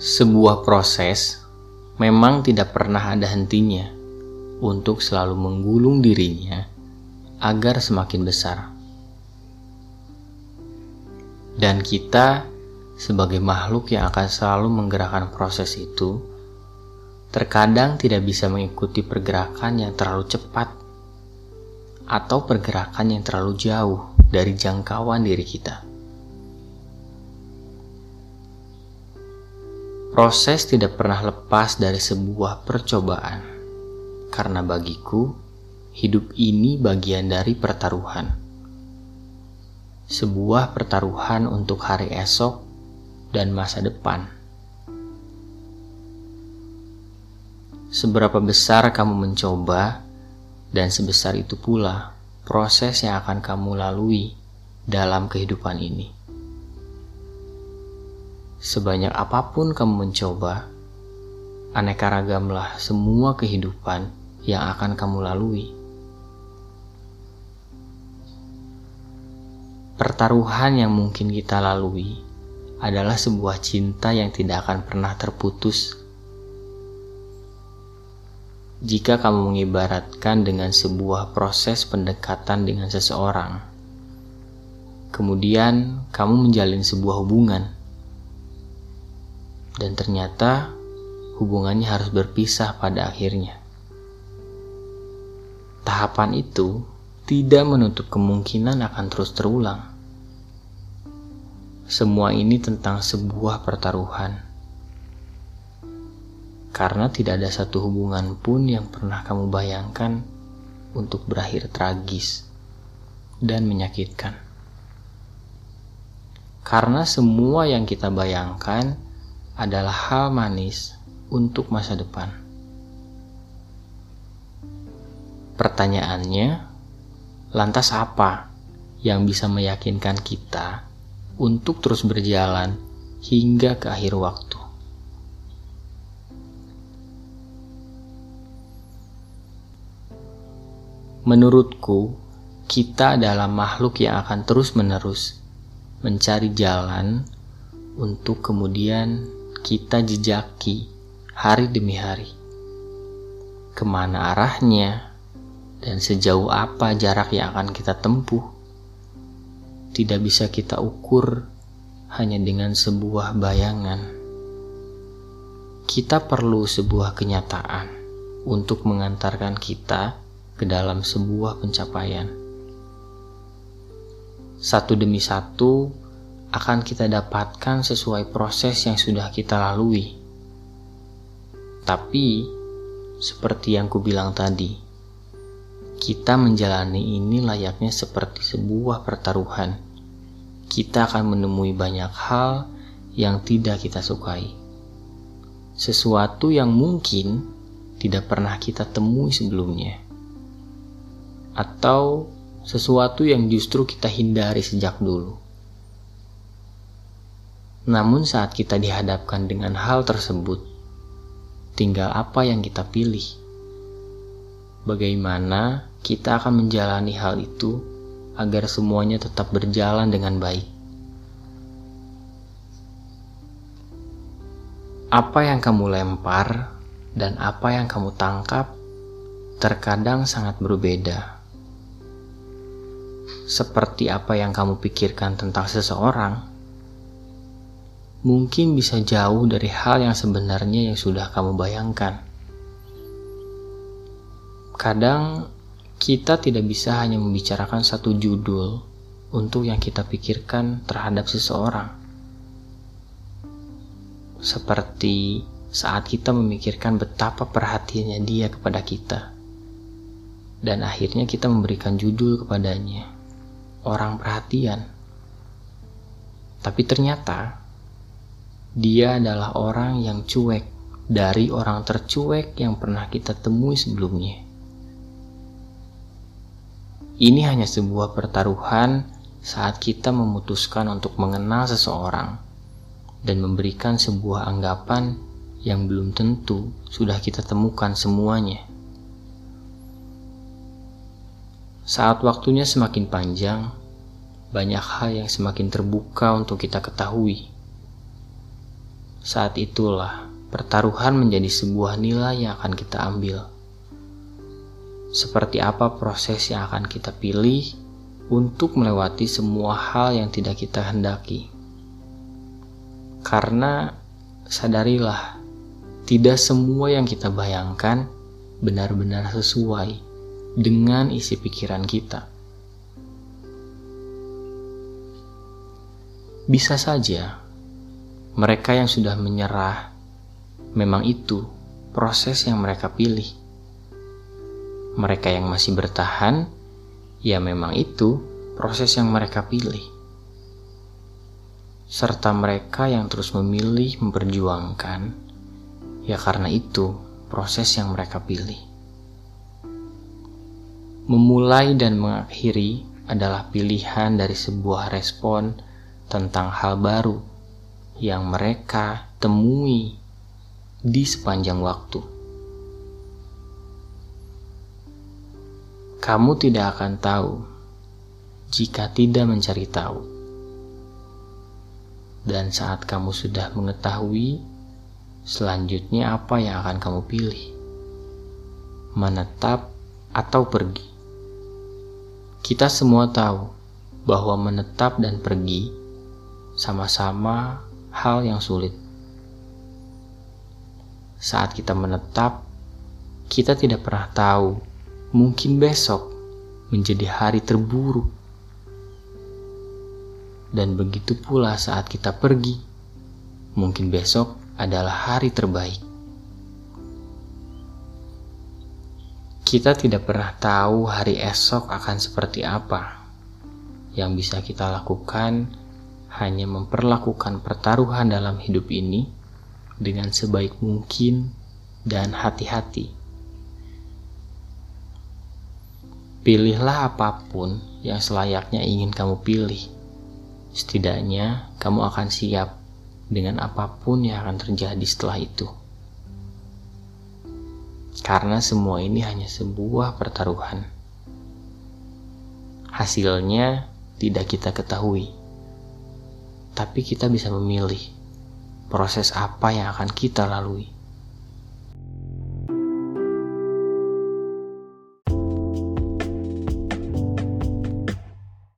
Sebuah proses memang tidak pernah ada hentinya untuk selalu menggulung dirinya agar semakin besar. Dan kita sebagai makhluk yang akan selalu menggerakkan proses itu, terkadang tidak bisa mengikuti pergerakan yang terlalu cepat atau pergerakan yang terlalu jauh dari jangkauan diri kita. Proses tidak pernah lepas dari sebuah percobaan, karena bagiku hidup ini bagian dari pertaruhan. Sebuah pertaruhan untuk hari esok dan masa depan. Seberapa besar kamu mencoba, dan sebesar itu pula proses yang akan kamu lalui dalam kehidupan ini. Sebanyak apa pun kamu mencoba, aneka ragamlah semua kehidupan yang akan kamu lalui. Pertaruhan yang mungkin kita lalui adalah sebuah cinta yang tidak akan pernah terputus. Jika kamu mengibaratkan dengan sebuah proses pendekatan dengan seseorang, kemudian kamu menjalin sebuah hubungan dan ternyata hubungannya harus berpisah pada akhirnya. Tahapan itu tidak menutup kemungkinan akan terus terulang. Semua ini tentang sebuah pertaruhan. Karena tidak ada satu hubungan pun yang pernah kamu bayangkan untuk berakhir tragis dan menyakitkan. Karena semua yang kita bayangkan adalah hal manis untuk masa depan. Pertanyaannya, lantas apa yang bisa meyakinkan kita untuk terus berjalan hingga ke akhir waktu? Menurutku, kita adalah makhluk yang akan terus-menerus mencari jalan untuk kemudian kita jejaki hari demi hari. Ke mana arahnya dan sejauh apa jarak yang akan kita tempuh tidak bisa kita ukur hanya dengan sebuah bayangan. Kita perlu sebuah kenyataan untuk mengantarkan kita ke dalam sebuah pencapaian. Satu demi satu, akan kita dapatkan sesuai proses yang sudah kita lalui. Tapi, seperti yang kubilang tadi, kita menjalani ini layaknya seperti sebuah pertaruhan. Kita akan menemui banyak hal yang tidak kita sukai. Sesuatu yang mungkin tidak pernah kita temui sebelumnya. Atau sesuatu yang justru kita hindari sejak dulu. Namun saat kita dihadapkan dengan hal tersebut, tinggal apa yang kita pilih. Bagaimana kita akan menjalani hal itu agar semuanya tetap berjalan dengan baik. Apa yang kamu lempar dan apa yang kamu tangkap terkadang sangat berbeda. Seperti apa yang kamu pikirkan tentang seseorang, mungkin bisa jauh dari hal yang sebenarnya yang sudah kamu bayangkan. Kadang kita tidak bisa hanya membicarakan satu judul untuk yang kita pikirkan terhadap seseorang. Seperti saat kita memikirkan betapa perhatiannya dia kepada kita. Dan akhirnya kita memberikan judul kepadanya. Orang perhatian. Tapi ternyata dia adalah orang yang cuek dari orang tercuek yang pernah kita temui sebelumnya. Ini hanya sebuah pertaruhan saat kita memutuskan untuk mengenal seseorang dan memberikan sebuah anggapan yang belum tentu sudah kita temukan semuanya. Saat waktunya semakin panjang, banyak hal yang semakin terbuka untuk kita ketahui saat itulah pertaruhan menjadi sebuah nilai yang akan kita ambil. Seperti apa proses yang akan kita pilih untuk melewati semua hal yang tidak kita hendaki. Karena sadarilah, tidak semua yang kita bayangkan benar-benar sesuai dengan isi pikiran kita. Bisa saja mereka yang sudah menyerah memang itu proses yang mereka pilih. Mereka yang masih bertahan, ya memang itu proses yang mereka pilih. Serta mereka yang terus memilih memperjuangkan, ya karena itu proses yang mereka pilih. Memulai dan mengakhiri adalah pilihan dari sebuah respon tentang hal baru yang mereka temui di sepanjang waktu. Kamu tidak akan tahu jika tidak mencari tahu. Dan saat kamu sudah mengetahui, selanjutnya apa yang akan kamu pilih? Menetap atau pergi? Kita semua tahu bahwa menetap dan pergi sama-sama hal yang sulit. Saat kita menetap, kita tidak pernah tahu, mungkin besok menjadi hari terburuk. Dan begitu pula saat kita pergi, mungkin besok adalah hari terbaik. Kita tidak pernah tahu hari esok akan seperti apa. Yang bisa kita lakukan hanya memperlakukan pertaruhan dalam hidup ini dengan sebaik mungkin dan hati-hati. Pilihlah apa pun yang selayaknya ingin kamu pilih. Setidaknya kamu akan siap dengan apa pun yang akan terjadi setelah itu. Karena semua ini hanya sebuah pertaruhan. Hasilnya tidak kita ketahui tapi kita bisa memilih proses apa yang akan kita lalui.